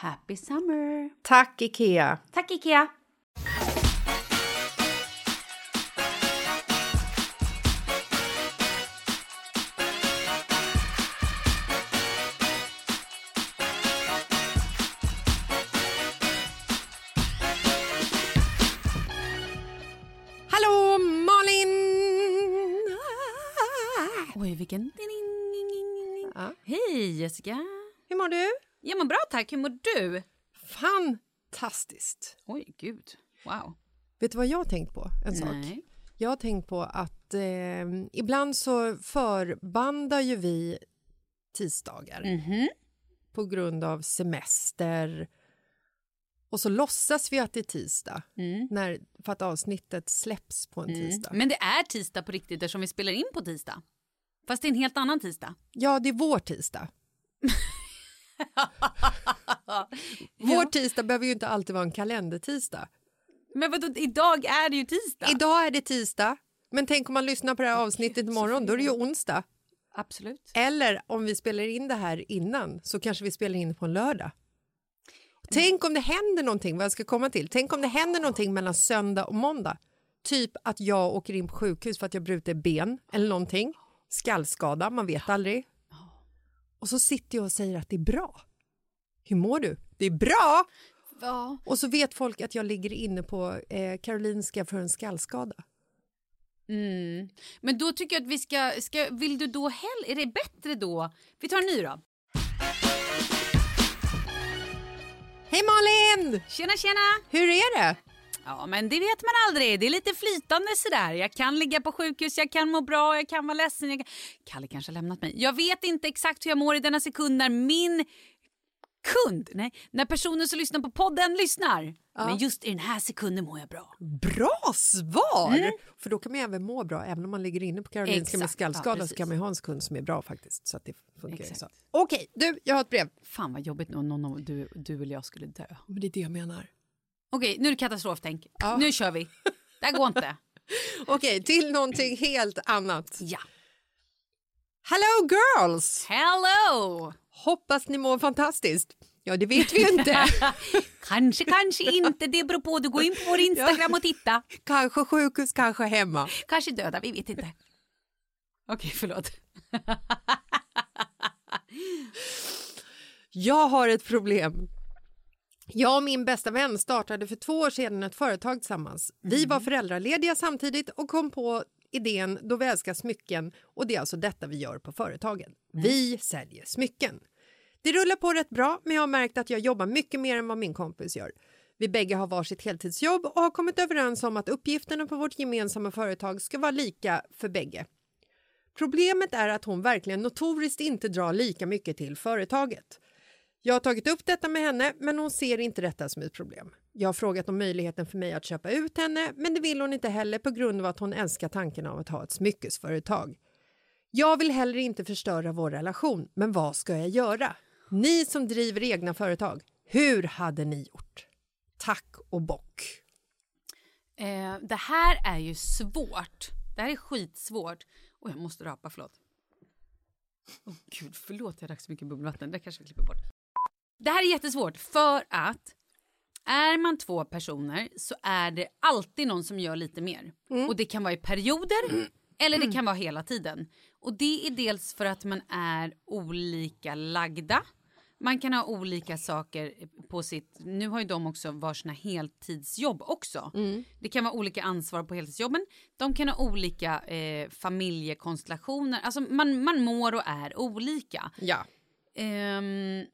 Happy summer! Tack, Ikea! Tack Ikea! Hallå, Malin! Oj, vilken... Ja. Hej Jessica! Hur mår du? Jag mår bra tack, hur mår du? Fantastiskt! Oj, gud. Wow. Vet du vad jag har tänkt på? En sak. Nej. Jag har tänkt på att eh, ibland så förbandar ju vi tisdagar Mhm. på grund av semester. Och så låtsas vi att det är tisdag Mm. när, för att avsnittet släpps på en tisdag. Men det är tisdag på riktigt eftersom vi spelar in på tisdag. Fast det är en helt annan tisdag. Ja, det är vår tisdag. Vår tisdag behöver ju inte alltid vara en kalendertisdag. Men vadå, idag är det ju tisdag. Idag är det tisdag, men tänk om man lyssnar på det här avsnittet imorgon, då är det ju onsdag. Absolut. Eller om vi spelar in det här innan så kanske vi spelar in på en lördag. Tänk om det händer någonting, vad jag ska komma till. Tänk om det händer någonting mellan söndag och måndag. Typ att jag åker in på sjukhus för att jag brutit ben eller någonting. Skallskada, man vet aldrig. Och så sitter jag och säger att det är bra. Hur mår du? Det är bra! Ja. Och så vet folk att jag ligger inne på eh, Karolinska för en skallskada. Mm. Men då tycker jag att vi ska, ska... Vill du då hellre... Är det bättre då? Vi tar en ny då. Hej Malin! Tjena, tjena! Hur är det? Ja, men det vet man aldrig. Det är lite flytande sådär. Jag kan ligga på sjukhus, jag kan må bra, jag kan vara ledsen. Jag kan... Kalle kanske har lämnat mig. Jag vet inte exakt hur jag mår i denna sekund när min kund, nej, när personen som lyssnar på podden lyssnar. Men just i den här sekunden mår jag bra. Bra svar! För då kan man även må bra, även om man ligger inne på Karolinska med skallskada ja, så kan man ju ha en sekund som är bra faktiskt. Så att det funkar Exakt. så. Okej, du, jag har ett brev. Fan vad jobbigt om någon av du, du eller jag skulle dö. Men det är det jag menar. Okej, nu är det katastroftänk. Ja. Nu kör vi. Det här går inte. Okej, till någonting helt annat. Ja. Hello girls! Hello! Hoppas ni mår fantastiskt. Ja, det vet vi inte. kanske, kanske inte. Det beror på. Du går in på vår Instagram och titta. kanske sjukhus, kanske hemma. Kanske döda, vi vet inte. Okej, förlåt. Jag har ett problem. Jag och min bästa vän startade för två år sedan ett företag tillsammans. Vi var föräldralediga samtidigt och kom på idén då vi älskar smycken och det är alltså detta vi gör på företagen. Vi säljer smycken. Det rullar på rätt bra men jag har märkt att jag jobbar mycket mer än vad min kompis gör. Vi bägge har varsitt heltidsjobb och har kommit överens om att uppgifterna på vårt gemensamma företag ska vara lika för bägge. Problemet är att hon verkligen notoriskt inte drar lika mycket till företaget. Jag har tagit upp detta med henne, men hon ser inte detta som ett problem. Jag har frågat om möjligheten för mig att köpa ut henne, men det vill hon inte heller på grund av att hon älskar tanken av att ha ett smyckesföretag. Jag vill heller inte förstöra vår relation, men vad ska jag göra? Ni som driver egna företag, hur hade ni gjort? Tack och bock. Eh, det här är ju svårt. Det här är skitsvårt. Och jag måste rapa, förlåt. Oh, gud, förlåt jag drack så mycket bubbelvatten. Det kanske vi klipper bort. Det här är jättesvårt för att är man två personer så är det alltid någon som gör lite mer. Och det kan vara i perioder eller det kan vara hela tiden. Och det är dels för att man är olika lagda. Man kan ha olika saker på sitt... Nu har ju de också varsina heltidsjobb också. Det kan vara olika ansvar på heltidsjobben. De kan ha olika eh, familjekonstellationer. Alltså man, man mår och är olika. Ja. Ehm,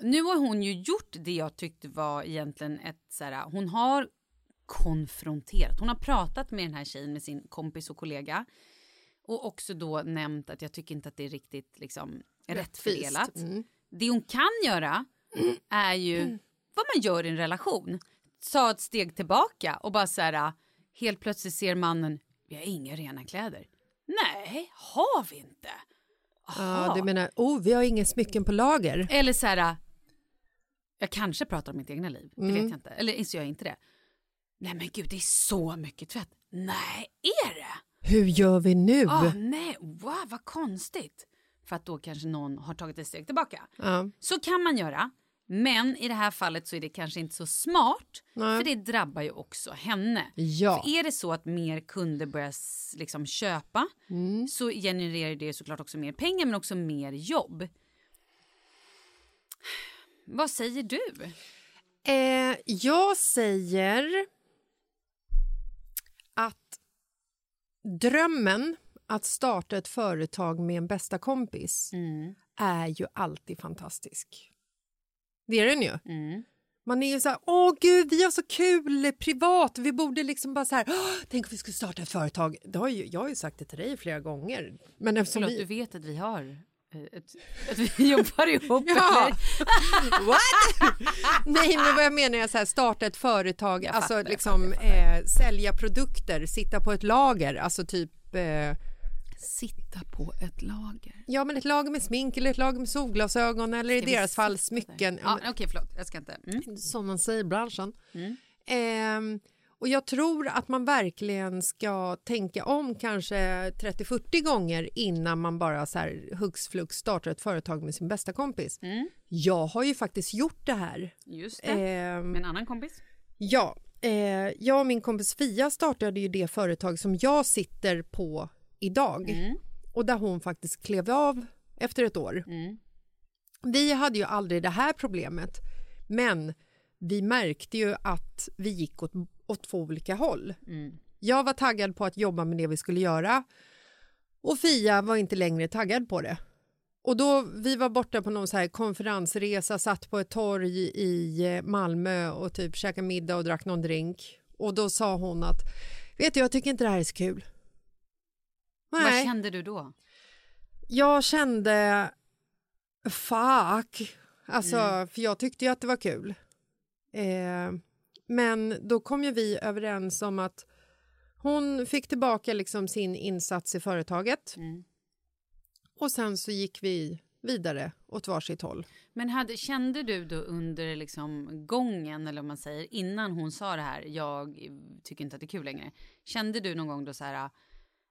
nu har hon ju gjort det jag tyckte var egentligen ett så här, hon har konfronterat, hon har pratat med den här tjejen med sin kompis och kollega och också då nämnt att jag tycker inte att det är riktigt liksom rätt fördelat. Det hon kan göra är ju vad man gör i en relation. Ta ett steg tillbaka och bara så här, helt plötsligt ser mannen, vi har inga rena kläder. Nej, har vi inte? Ja, du menar, oh, vi har inga smycken på lager. Eller så här, jag kanske pratar om mitt egna liv, det vet jag inte. Eller så gör jag inte det. Nej men gud, det är så mycket tvätt. Nej, är det? Hur gör vi nu? Ah, nej, wow, vad konstigt. För att då kanske någon har tagit ett steg tillbaka. Ja. Så kan man göra. Men i det här fallet så är det kanske inte så smart. Nej. För det drabbar ju också henne. Ja. För är det så att mer kunder börjar liksom köpa Mm. så genererar det såklart också mer pengar men också mer jobb. Vad säger du? Eh, jag säger att drömmen att starta ett företag med en bästa kompis är ju alltid fantastisk. Det är den ju. Man är ju så här, åh gud, vi har så kul privat, vi borde liksom bara så här, "Åh, tänk om vi skulle starta ett företag. Det har ju, jag har ju sagt det till dig flera gånger. Men eftersom Förlåt, vi... du vet att vi har eh, ett, att vi jobbar ihop Ja. What? Nej, men vad jag menar är så här, starta ett företag, Jag alltså fattar, liksom eh, sälja produkter, sitta på ett lager, alltså typ eh, Sitta på ett lager. ja men ett lager med smink eller ett lager med solglasögon eller i Ska vi deras fall smycken. Ja, Okej, förlåt. Jag ska inte. Mm. som man säger i branschen. Ehm, och jag tror att man verkligen ska tänka om kanske 30-40 gånger innan man bara så här hux flux startar ett företag med sin bästa kompis. Jag har ju faktiskt gjort det här. Just det. Ehm, Med en annan kompis? Ja, eh, jag och min kompis Fia startade ju det företag som jag sitter på idag och där hon faktiskt klev av efter ett år. Vi hade ju aldrig det här problemet, men vi märkte ju att vi gick åt, åt två olika håll. Mm. Jag var taggad på att jobba med det vi skulle göra och Fia var inte längre taggad på det. Och då, vi var borta på någon så här konferensresa, satt på ett torg i eh, Malmö och typ käkade middag och drack någon drink. Och då sa hon att, vet du, jag tycker inte det här är så kul. Vad kände du då? Jag kände fuck. Alltså, Mm. för jag tyckte ju att det var kul. Eh, men då kom ju vi överens om att hon fick tillbaka liksom sin insats i företaget Mm. och sen så gick vi vidare åt varsitt håll. Men hade, kände du då under liksom gången, eller vad man säger, innan hon sa det här, jag tycker inte att det är kul längre. Kände du någon gång då så här,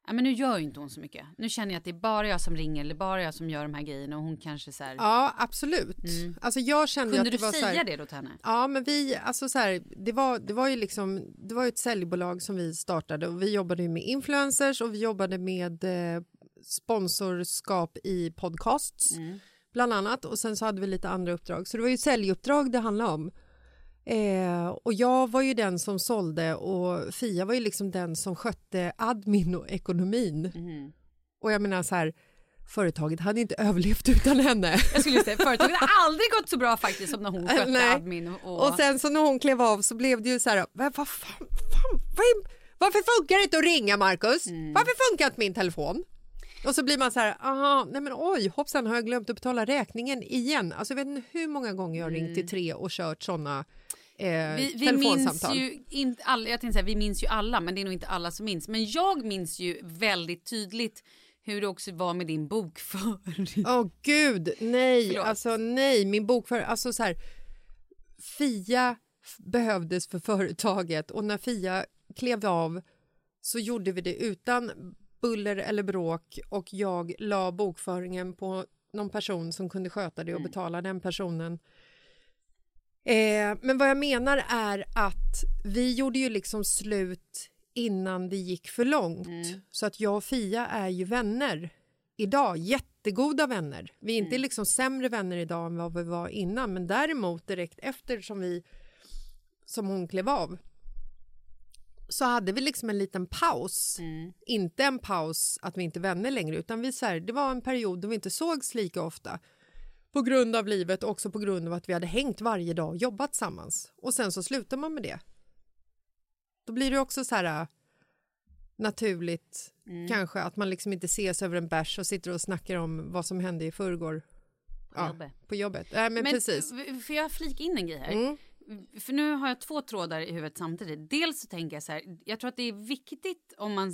ja men nu gör ju inte hon så mycket. Nu känner jag att det är bara jag som ringer eller bara jag som gör de här grejerna och hon kanske så här. Ja, absolut. Alltså jag kände Kunde att det du var så säga här, det då till henne? Ja, men vi, alltså så här, det var, det var ju liksom, det var ju ett säljbolag som vi startade och vi jobbade ju med influencers och vi jobbade med eh, sponsorskap i podcasts bland annat och sen så hade vi lite andra uppdrag. Så det var ju säljuppdrag det handlade om. Eh, och jag var ju den som sålde och Fia var ju liksom den som skötte admin och ekonomin. Och jag menar så här, företaget hade inte överlevt utan henne. Jag skulle säga företaget har aldrig gått så bra faktiskt som när hon skötte Nej. admin och... Och sen så när hon klev av så blev det ju så här, vad fan, fan, vad är, varför funkar det inte att ringa Marcus? Mm. Varför funkar inte min telefon? Och så blir man så här, aha, nej men oj, hoppsan har jag glömt att betala räkningen igen? Alltså jag vet inte hur många gånger jag har ringt till tre och kört sådana eh, Mm. vi, vi minns ju inte alla, jag tänkte säga vi minns ju alla men det är nog inte alla som minns. Men jag minns ju väldigt tydligt hur det också var med din bokföring. Åh gud, nej, Förlåt. alltså nej, min bokföring, alltså så här, Fia behövdes för företaget och när Fia klev av så gjorde vi det utan buller eller bråk och jag la bokföringen på någon person som kunde sköta det och betala den personen. Eh, men vad jag menar är att vi gjorde ju liksom slut innan det gick för långt. Så att jag och Fia är ju vänner idag, jättegoda vänner. Vi är inte liksom sämre vänner idag än vad vi var innan, men däremot direkt efter som vi som hon klev av så hade vi liksom en liten paus. Inte en paus att vi inte vänner längre, utan vi så här, det var en period då vi inte sågs lika ofta på grund av livet och också på grund av att vi hade hängt varje dag och jobbat tillsammans. Och sen så slutar man med det. Då blir det också så här äh, naturligt kanske att man liksom inte ses över en bärs och sitter och snackar om vad som hände i förrgår. Ja, jobbet. på jobbet. Nej, men, precis. f- Får jag flika in en grej här? Mm. För nu har jag två trådar i huvudet samtidigt. Dels så tänker jag så här, jag tror att det är viktigt om man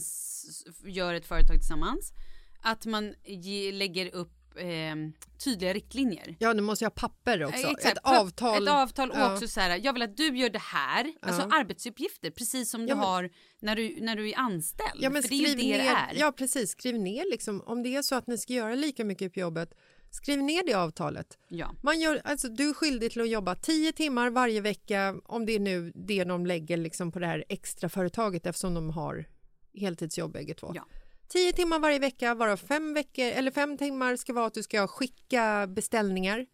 gör ett företag tillsammans att man ge, lägger upp eh, tydliga riktlinjer. Ja, nu måste jag ha papper också. Eh, exakt. Ett avtal. Ett avtal och Ja. också så här, jag vill att du gör det här. Alltså arbetsuppgifter, precis som du Ja, men- har när du, när du är anställd. Ja, men För det är ju skriv det ner, det är. Ja, precis. Skriv ner liksom, om det är så att ni ska göra lika mycket på jobbet, skriv ner det avtalet. Ja. Man gör, alltså, du är skyldig till att jobba 10 timmar varje vecka om det är nu det de lägger liksom på det här extra företaget eftersom de har heltidsjobb bägge två. Ja. 10 timmar varje vecka, varav fem, veckor, eller fem timmar ska vara att du ska skicka beställningar.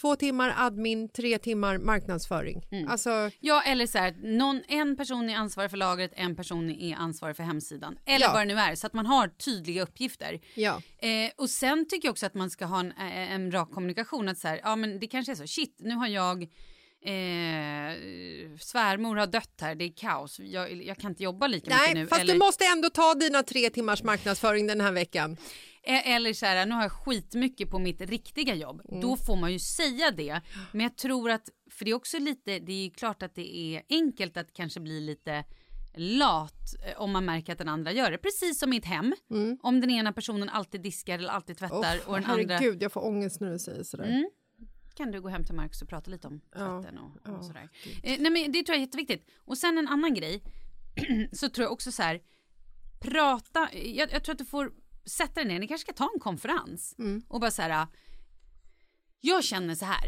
Två timmar admin, tre timmar marknadsföring. Mm. Alltså, Ja, eller så här, någon, en person är ansvarig för lagret, en person är ansvarig för hemsidan. Eller Ja. vad det nu är, så att man har tydliga uppgifter. ja. Eh, och sen tycker jag också att man ska ha en, eh, en rak kommunikation. Att så här, ja men det kanske är så, shit, nu har jag, eh, svärmor har dött här, det är kaos, jag, jag kan inte jobba lika mycket Nej, nu. fast eller, du måste ändå ta dina tre timmars marknadsföring den här veckan. eh, eller så här, nu har jag skitmycket på mitt riktiga jobb. Mm. Då får man ju säga det. Men jag tror att, för det är också lite, det är ju klart att det är enkelt att kanske bli lite lat eh, om man märker att den andra gör det. Precis som i ett hem. Om den ena personen alltid diskar eller alltid tvättar Mm. Åh, och den andra... herregud, jag får ångest när du säger sådär. Kan du gå hem till Marcus och prata lite om Ja, tvätten och, och sådär. Eh, nej men det tror jag är jätteviktigt. Och sen en annan grej, så tror jag också så här, prata, jag, jag tror att du får sätta dig ner, ni kanske ska ta en konferens och bara så här, jag känner så här,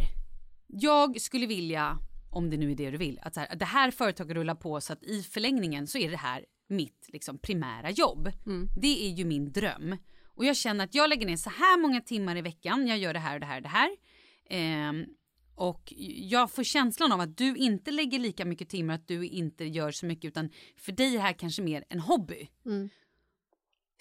jag skulle vilja, om det nu är det du vill, att så här, det här företaget rullar på så att i förlängningen så är det här mitt liksom, primära jobb. Det är ju min dröm. Och jag känner att jag lägger ner så här många timmar i veckan, jag gör det här och det här och det här. Ehm, Och jag får känslan av att du inte lägger lika mycket timmar, att du inte gör så mycket utan för dig är det här kanske mer en hobby.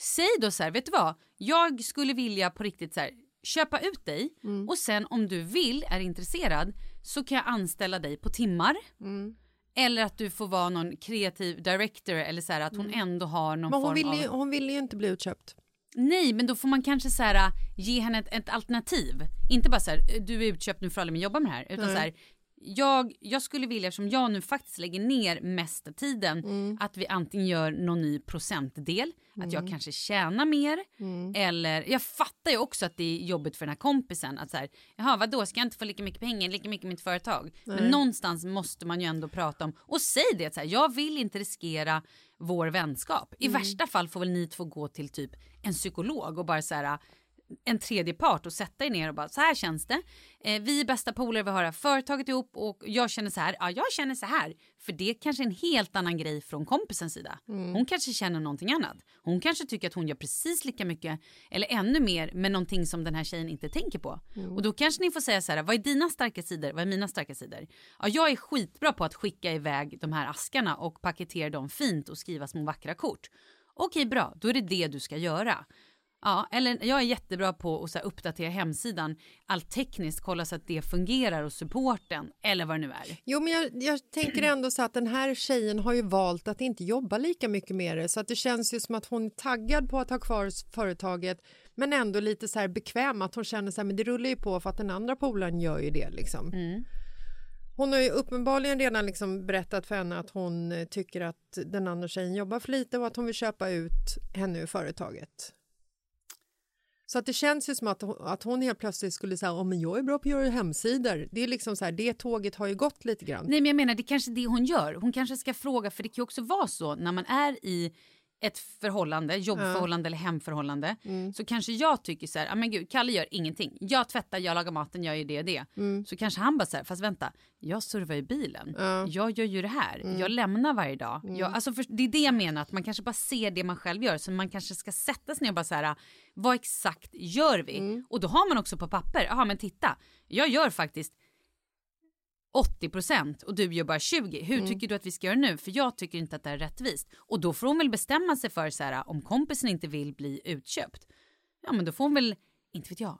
Säg då så här, vet du vad? Jag skulle vilja på riktigt så här, köpa ut dig och sen om du vill, är intresserad så kan jag anställa dig på timmar. Eller att du får vara någon kreativ director eller så här, att hon ändå har någon Men hon form vill, av... hon vill ju inte bli utköpt. Nej, men då får man kanske så här, ge henne ett, ett alternativ. Inte bara så här, du är utköpt nu för aldrig men jobba med det här. Utan så här, jag, jag skulle vilja, eftersom jag nu faktiskt lägger ner mesta tiden, Mm. att vi antingen gör någon ny procentdel, att jag kanske tjänar mer. Mm. Eller, jag fattar ju också att det är jobbigt för den här kompisen att så här, jaha vadå ska jag inte få lika mycket pengar, lika mycket i mitt företag? Men någonstans måste man ju ändå prata om, och säg det så här, jag vill inte riskera vår vänskap. I värsta fall får väl ni två gå till typ en psykolog och bara så här en tredje part och sätta er ner och bara så här känns det. Eh, vi är bästa polare, vi har det här företaget ihop och jag känner så här. Ja, jag känner så här. För det är kanske är en helt annan grej från kompisens sida. Hon kanske känner någonting annat. Hon kanske tycker att hon gör precis lika mycket eller ännu mer med någonting som den här tjejen inte tänker på. Och då kanske ni får säga så här, vad är dina starka sidor? Vad är mina starka sidor? Ja, jag är skitbra på att skicka iväg de här askarna och paketera dem fint och skriva små vackra kort. Okej, bra, då är det det du ska göra. Ja, eller jag är jättebra på att så här, uppdatera hemsidan, allt tekniskt, kolla så att det fungerar och supporten eller vad det nu är. Jo, men jag, jag tänker ändå så att den här tjejen har ju valt att inte jobba lika mycket med det så att det känns ju som att hon är taggad på att ha kvar företaget men ändå lite så här bekväm att hon känner så här, men det rullar ju på för att den andra polaren gör ju det liksom. Hon har ju uppenbarligen redan liksom berättat för henne att hon eh, tycker att den andra tjejen jobbar för lite och att hon vill köpa ut henne ur företaget. Så att det känns ju som att hon, att hon helt plötsligt skulle säga om men jag är bra på att göra hemsidor. Det är liksom så här, det tåget har ju gått lite grann. Nej men jag menar det är kanske det hon gör. Hon kanske ska fråga för det kan ju också vara så när man är i ett förhållande, jobbförhållande eller hemförhållande så kanske jag tycker så här, ah, men gud, Kalle gör ingenting. Jag tvättar, jag lagar maten, jag gör det och det. Så kanske han bara så här, fast vänta, jag servar i bilen. Jag gör ju det här. Jag lämnar varje dag. Jag, alltså för, det är det jag menar, att man kanske bara ser det man själv gör. Så man kanske ska sätta sig ner och bara så här, vad exakt gör vi? Och då har man också på papper, jaha men titta, jag gör faktiskt 80% och du gör bara 20. Hur tycker du att vi ska göra nu? För jag tycker inte att det är rättvist. Och då får hon väl bestämma sig för så här, om kompisen inte vill bli utköpt. Ja men då får hon väl, inte vet jag.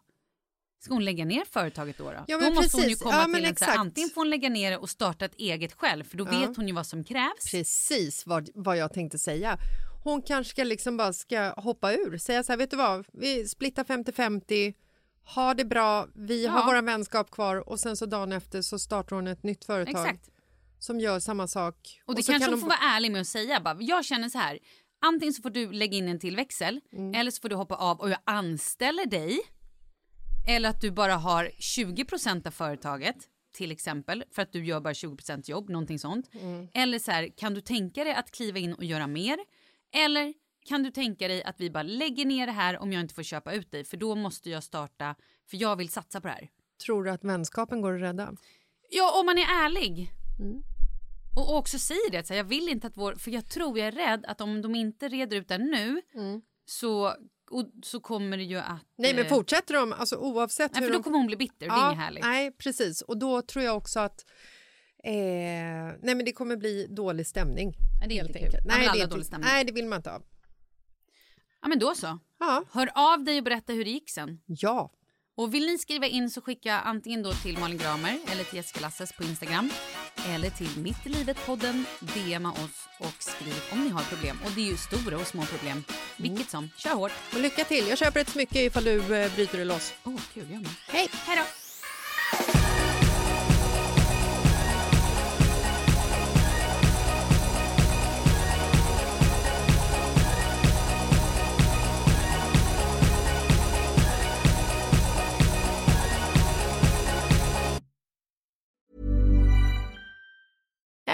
Ska hon lägga ner företaget då? då? Ja, då måste hon ju komma Ja, till en så här, exakt. antingen får hon lägga ner det och starta ett eget själv för då vet hon ju vad som krävs. Precis vad, vad jag tänkte säga. Hon kanske ska liksom bara ska hoppa ur, säga så här, vet du vad, vi splittar 50-50, ha det bra, vi har Ja. våra vänskap kvar och sen så dagen efter så startar hon ett nytt företag Exakt. som gör samma sak. Och det så kanske kan hon får vara ärlig med att säga. Bara, jag känner så här. Antingen så får du lägga in en till växel Mm. eller så får du hoppa av och jag anställer dig. Eller att du bara har 20% av företaget till exempel för att du gör bara 20% jobb, någonting sånt. Mm. Eller så här, kan du tänka dig att kliva in och göra mer? Eller kan du tänka dig att vi bara lägger ner det här om jag inte får köpa ut dig för då måste jag starta för jag vill satsa på det här. Tror du att vänskapen går att rädda? Ja, om man är ärlig. Mm. Och också säger det, så här, jag vill inte att vår, för jag tror jag är rädd att om de inte reder ut det nu så, och, så kommer det ju att... Mm. Nej men eh, fortsätter de, alltså oavsett Nej, hur för då de... kommer hon bli bitter och det är inget härligt. Nej precis och då tror jag också att eh, nej men det kommer bli dålig stämning. Nej, det är helt inte kul. enkelt. Nej, det är ha dålig inte- stämning. Nej det vill man inte ha. Ja men då så. Ja. Hör av dig och berätta hur det gick sen. ja. Och vill ni skriva in så skicka antingen då till Malin Gramer eller till Jessica Lasses på Instagram. Eller till Mitt i livet-podden, DMa oss och skriv om ni har problem. Och det är ju stora och små problem. Vilket som, kör hårt. Och lycka till. Jag köper ett smycke ifall du eh, bryter dig loss. Åh, oh, kul, jag med. Hej! Hej då!